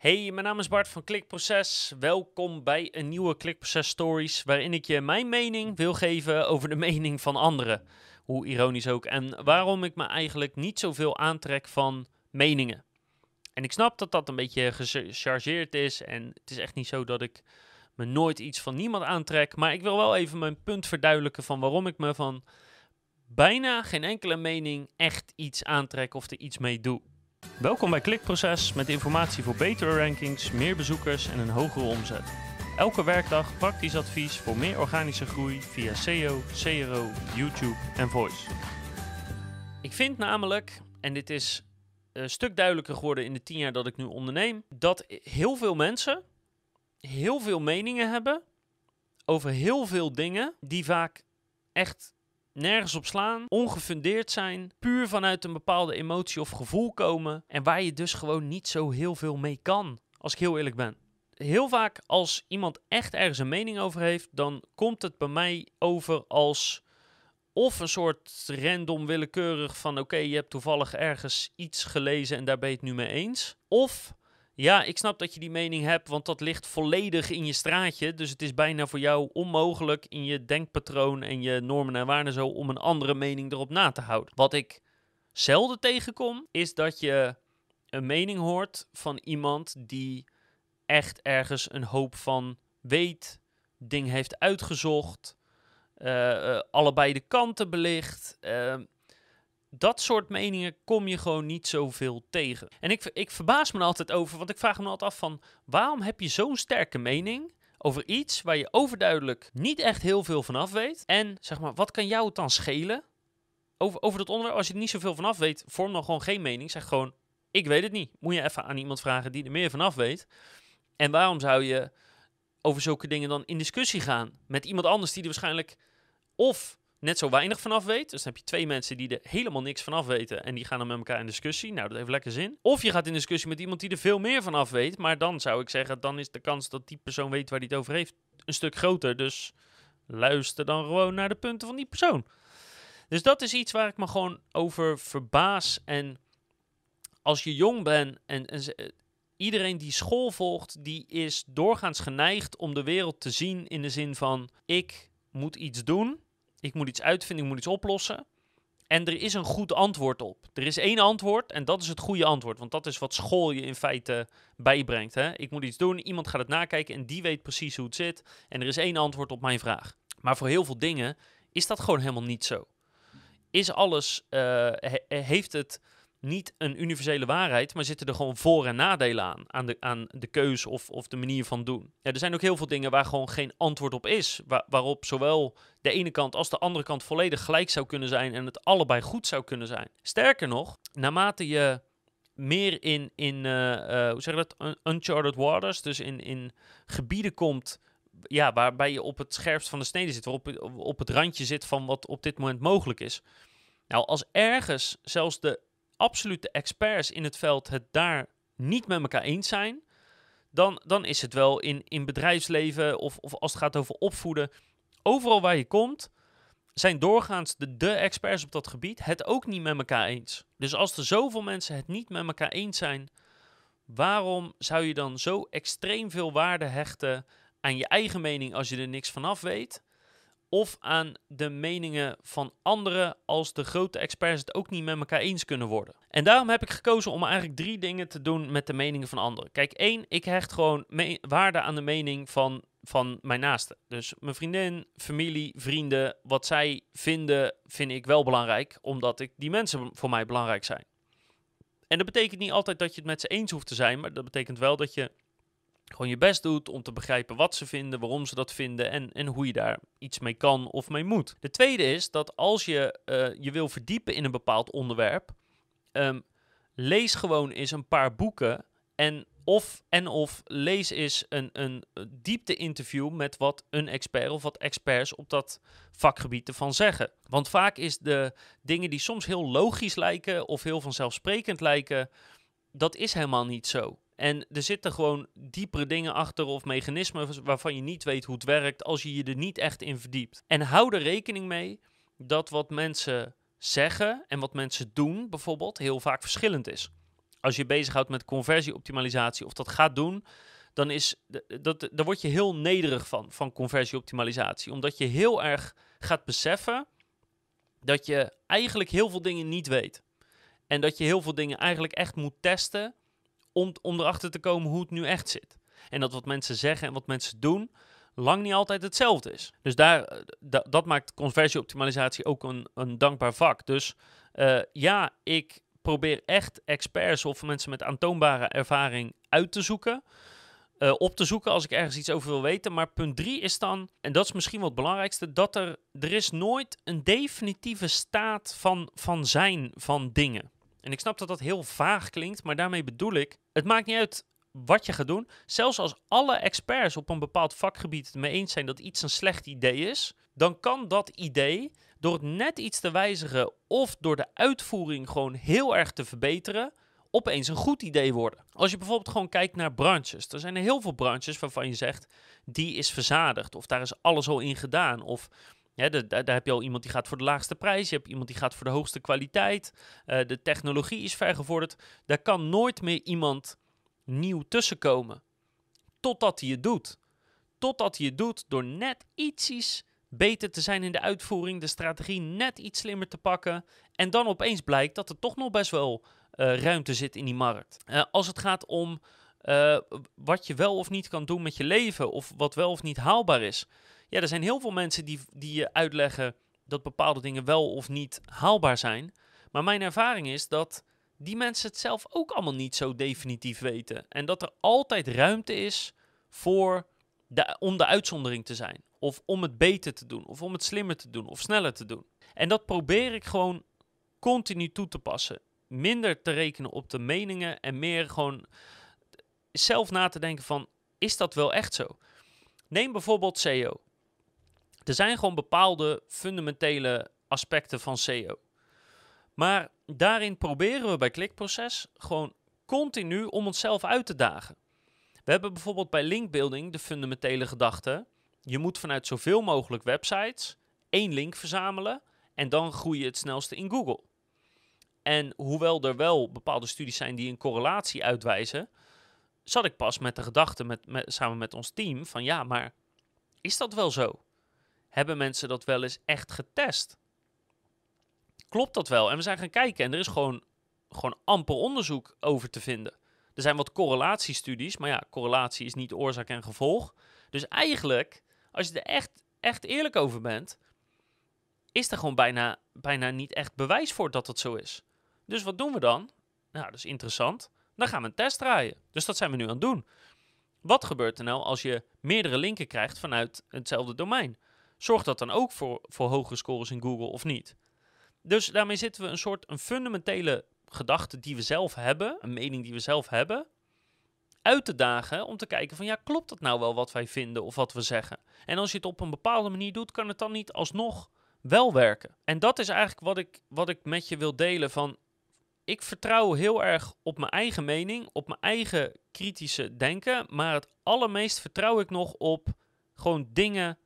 Hey, mijn naam is Bart van Klikproces. Welkom bij een nieuwe Klikproces Stories, waarin ik je mijn mening wil geven over de mening van anderen. Hoe ironisch ook. En waarom ik me eigenlijk niet zoveel aantrek van meningen. En ik snap dat dat een beetje gechargeerd is. En het is echt niet zo dat ik me nooit iets van niemand aantrek. Maar ik wil wel even mijn punt verduidelijken van waarom ik me van bijna geen enkele mening echt iets aantrek of er iets mee doe. Welkom bij Klikproces met informatie voor betere rankings, meer bezoekers en een hogere omzet. Elke werkdag praktisch advies voor meer organische groei via SEO, CRO, YouTube en Voice. Ik vind namelijk, en dit is een stuk duidelijker geworden in de tien jaar dat ik nu onderneem, dat heel veel mensen heel veel meningen hebben over heel veel dingen die vaak echt nergens op slaan, ongefundeerd zijn, puur vanuit een bepaalde emotie of gevoel komen en waar je dus gewoon niet zo heel veel mee kan, als ik heel eerlijk ben. Heel vaak als iemand echt ergens een mening over heeft, dan komt het bij mij over als of een soort random willekeurig van oké, je hebt toevallig ergens iets gelezen en daar ben je het nu mee eens. Of ja, ik snap dat je die mening hebt, want dat ligt volledig in je straatje. Dus het is bijna voor jou onmogelijk in je denkpatroon en je normen en waarden zo om een andere mening erop na te houden. Wat ik zelden tegenkom, is dat je een mening hoort van iemand die echt ergens een hoop van weet, ding heeft uitgezocht, uh, allebei de kanten belicht. Uh, dat soort meningen kom je gewoon niet zoveel tegen. En ik, ik verbaas me altijd over, want ik vraag me altijd af van... waarom heb je zo'n sterke mening over iets waar je overduidelijk niet echt heel veel van af weet? En zeg maar, wat kan jou het dan schelen over, over dat onderwerp? Als je er niet zoveel van af weet, vorm dan gewoon geen mening. Zeg gewoon, ik weet het niet. Moet je even aan iemand vragen die er meer van af weet. En waarom zou je over zulke dingen dan in discussie gaan met iemand anders die er waarschijnlijk of net zo weinig vanaf weet. Dus dan heb je twee mensen die er helemaal niks vanaf weten en die gaan dan met elkaar in discussie. Nou, dat heeft lekker zin. Of je gaat in discussie met iemand die er veel meer vanaf weet, maar dan zou ik zeggen, dan is de kans dat die persoon weet waar hij het over heeft een stuk groter. Dus luister dan gewoon naar de punten van die persoon. Dus dat is iets waar ik me gewoon over verbaas. En als je jong bent en, en iedereen die school volgt, die is doorgaans geneigd om de wereld te zien in de zin van ik moet iets doen ik moet iets uitvinden, ik moet iets oplossen. En er is een goed antwoord op. Er is één antwoord en dat is het goede antwoord. Want dat is wat school je in feite bijbrengt. Hè? Ik moet iets doen, iemand gaat het nakijken en die weet precies hoe het zit. En er is één antwoord op mijn vraag. Maar voor heel veel dingen is dat gewoon helemaal niet zo. Is alles, uh, heeft het niet een universele waarheid, maar zitten er gewoon voor- en nadelen aan. Aan de, aan de keuze of, of de manier van doen. Er zijn ook heel veel dingen waar gewoon geen antwoord op is. waarop zowel de ene kant als de andere kant volledig gelijk zou kunnen zijn en het allebei goed zou kunnen zijn. Sterker nog, naarmate je meer in, in uh, hoe zeg je dat, uncharted waters, dus in, in gebieden komt ja, waarbij je op het scherpst van de snede zit, waarop op het randje zit van wat op dit moment mogelijk is. Nou, als ergens zelfs de absolute experts in het veld het daar niet met elkaar eens zijn, dan, dan is het wel in, in bedrijfsleven of, of als het gaat over opvoeden, overal waar je komt, zijn doorgaans de, de experts op dat gebied het ook niet met elkaar eens. Dus als er zoveel mensen het niet met elkaar eens zijn, waarom zou je dan zo extreem veel waarde hechten aan je eigen mening als je er niks vanaf weet? Of aan de meningen van anderen als de grote experts het ook niet met elkaar eens kunnen worden. En daarom heb ik gekozen om eigenlijk drie dingen te doen met de meningen van anderen. Kijk, één, ik hecht gewoon waarde aan de mening van, van mijn naasten. Dus mijn vriendin, familie, vrienden, wat zij vinden, vind ik wel belangrijk, omdat ik die mensen voor mij belangrijk zijn. En dat betekent niet altijd dat je het met ze eens hoeft te zijn, maar dat betekent wel dat je gewoon je best doet om te begrijpen wat ze vinden, waarom ze dat vinden en, en hoe je daar iets mee kan of mee moet. De tweede is dat als je uh, je wil verdiepen in een bepaald onderwerp, um, lees gewoon eens een paar boeken en of, en of lees eens een, een diepte-interview met wat een expert of wat experts op dat vakgebied ervan zeggen. Want vaak is de dingen die soms heel logisch lijken of heel vanzelfsprekend lijken, dat is helemaal niet zo. En er zitten gewoon diepere dingen achter of mechanismen waarvan je niet weet hoe het werkt als je je er niet echt in verdiept. En hou er rekening mee dat wat mensen zeggen en wat mensen doen bijvoorbeeld heel vaak verschillend is. als je bezighoudt met conversieoptimalisatie of dat gaat doen, dan, is, dat, daar word je heel nederig van, van conversieoptimalisatie. Omdat je heel erg gaat beseffen dat je eigenlijk heel veel dingen niet weet. En dat je heel veel dingen eigenlijk echt moet testen om, om erachter te komen hoe het nu echt zit. En dat wat mensen zeggen en wat mensen doen lang niet altijd hetzelfde is. Dus daar, dat maakt conversieoptimalisatie ook een, een dankbaar vak. Dus uh, ja, ik probeer echt experts of mensen met aantoonbare ervaring uit te zoeken. Uh, op te zoeken als ik ergens iets over wil weten. Maar punt drie is dan, en dat is misschien wel het belangrijkste, dat er, er is nooit een definitieve staat van, van zijn van dingen. En ik snap dat dat heel vaag klinkt, maar daarmee bedoel ik, het maakt niet uit wat je gaat doen. Zelfs als alle experts op een bepaald vakgebied het mee eens zijn dat iets een slecht idee is, dan kan dat idee door het net iets te wijzigen of door de uitvoering gewoon heel erg te verbeteren, opeens een goed idee worden. Als je bijvoorbeeld gewoon kijkt naar branches, er zijn er heel veel branches waarvan je zegt, die is verzadigd of daar is alles al in gedaan of daar, heb je al iemand die gaat voor de laagste prijs. Je hebt iemand die gaat voor de hoogste kwaliteit. Uh, de technologie is vergevorderd. Daar kan nooit meer iemand nieuw tussenkomen. Totdat hij het doet. Totdat hij het doet door net ietsjes beter te zijn in de uitvoering, de strategie net iets slimmer te pakken. En dan opeens blijkt dat er toch nog best wel uh, ruimte zit in die markt. Uh, als het gaat om uh, wat je wel of niet kan doen met je leven, of wat wel of niet haalbaar is. Ja, er zijn heel veel mensen die, die je uitleggen dat bepaalde dingen wel of niet haalbaar zijn. Maar mijn ervaring is dat die mensen het zelf ook allemaal niet zo definitief weten. En dat er altijd ruimte is voor om de uitzondering te zijn. Of om het beter te doen. Of om het slimmer te doen. Of sneller te doen. En dat probeer ik gewoon continu toe te passen. Minder te rekenen op de meningen en meer gewoon zelf na te denken van, is dat wel echt zo? Neem bijvoorbeeld SEO. Er zijn gewoon bepaalde fundamentele aspecten van SEO. Maar daarin proberen we bij Klikproces gewoon continu om onszelf uit te dagen. We hebben bijvoorbeeld bij linkbuilding de fundamentele gedachte: je moet vanuit zoveel mogelijk websites één link verzamelen en dan groei je het snelste in Google. En hoewel er wel bepaalde studies zijn die een correlatie uitwijzen, zat ik pas met de gedachte met, samen met ons team van ja, maar is dat wel zo? Hebben mensen dat wel eens echt getest? klopt dat wel? En we zijn gaan kijken en er is gewoon, gewoon amper onderzoek over te vinden. Er zijn wat correlatiestudies, maar ja, correlatie is niet oorzaak en gevolg. Dus eigenlijk, als je er echt, echt eerlijk over bent, is er gewoon bijna, bijna niet echt bewijs voor dat het zo is. Dus wat doen we dan? Nou, dat is interessant. Dan gaan we een test draaien. Dus dat zijn we nu aan het doen. Wat gebeurt er nou als je meerdere linken krijgt vanuit hetzelfde domein? Zorgt dat dan ook voor, voor hogere scores in Google of niet? Dus daarmee zitten we een soort een fundamentele gedachte die we zelf hebben, een mening die we zelf hebben, uit te dagen om te kijken van ja, klopt dat nou wel wat wij vinden of wat we zeggen? En als je het op een bepaalde manier doet, kan het dan niet alsnog wel werken? En dat is eigenlijk wat ik, wat ik met je wil delen van ik vertrouw heel erg op mijn eigen mening, op mijn eigen kritische denken, maar het allermeest vertrouw ik nog op gewoon dingen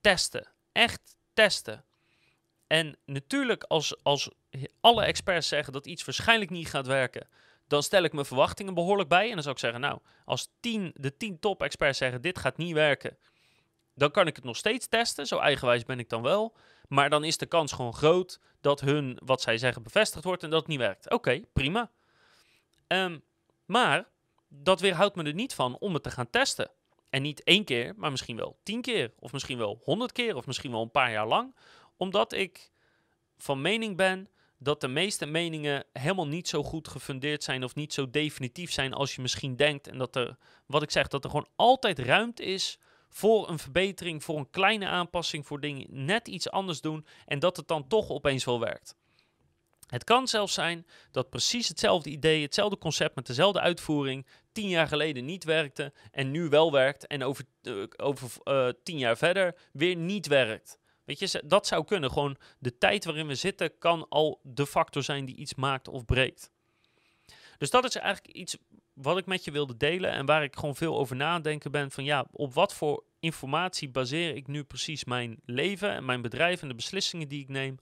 testen. Echt testen. En natuurlijk, als, als alle experts zeggen dat iets waarschijnlijk niet gaat werken, dan stel ik mijn verwachtingen behoorlijk bij. En dan zou ik zeggen, nou, als tien, de tien top-experts zeggen dit gaat niet werken, dan kan ik het nog steeds testen. Zo eigenwijs ben ik dan wel. Maar dan is de kans gewoon groot dat hun wat zij zeggen bevestigd wordt en dat het niet werkt. Oké, prima. Ehm, maar dat weerhoudt me er niet van om het te gaan testen. En niet één keer, maar misschien wel tien keer. Of misschien wel honderd keer. Of misschien wel een paar jaar lang omdat ik van mening ben dat de meeste meningen helemaal niet zo goed gefundeerd zijn of niet zo definitief zijn als je misschien denkt. En dat er, wat ik zeg, dat er gewoon altijd ruimte is voor een verbetering, voor een kleine aanpassing, voor dingen net iets anders doen en dat het dan toch opeens wel werkt. Het kan zelfs zijn dat precies hetzelfde idee, hetzelfde concept met dezelfde uitvoering tien jaar geleden niet werkte en nu wel werkt en over, uh, over uh, tien jaar verder weer niet werkt. Weet je, dat zou kunnen. Gewoon de tijd waarin we zitten kan al de factor zijn die iets maakt of breekt. Dus dat is eigenlijk iets wat ik met je wilde delen en waar ik gewoon veel over nadenken ben van ja, op wat voor informatie baseer ik nu precies mijn leven en mijn bedrijf en de beslissingen die ik neem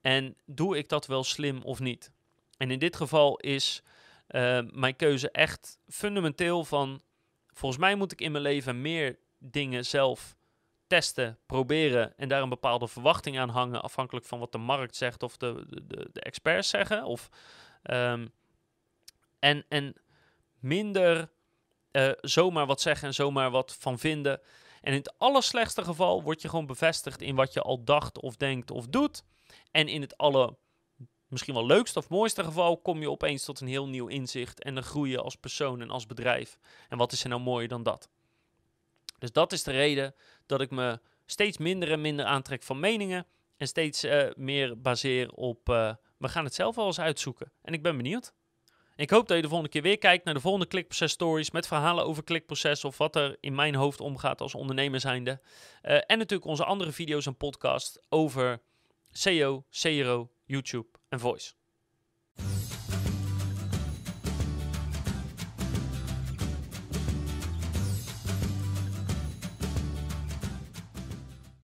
en doe ik dat wel slim of niet? En in dit geval is eh, mijn keuze echt fundamenteel van... Volgens mij moet ik in mijn leven meer dingen zelf testen, proberen en daar een bepaalde verwachting aan hangen, afhankelijk van wat de markt zegt of de, de, de experts zeggen. Of, ehm, en, en minder uh, zomaar wat zeggen en zomaar wat van vinden. En in het allerslechtste geval word je gewoon bevestigd in wat je al dacht of denkt of doet. En in het alle misschien wel leukste of mooiste geval kom je opeens tot een heel nieuw inzicht en dan groei je als persoon en als bedrijf. En wat is er nou mooier dan dat? Dus dat is de reden dat ik me steeds minder en minder aantrek van meningen en steeds uh, meer baseer op uh, we gaan het zelf wel eens uitzoeken. En ik ben benieuwd. Ik hoop dat je de volgende keer weer kijkt naar de volgende klikproces stories met verhalen over klikproces of wat er in mijn hoofd omgaat als ondernemer zijnde. Uh, en natuurlijk onze andere video's en podcasts over SEO, CRO, YouTube en Voice.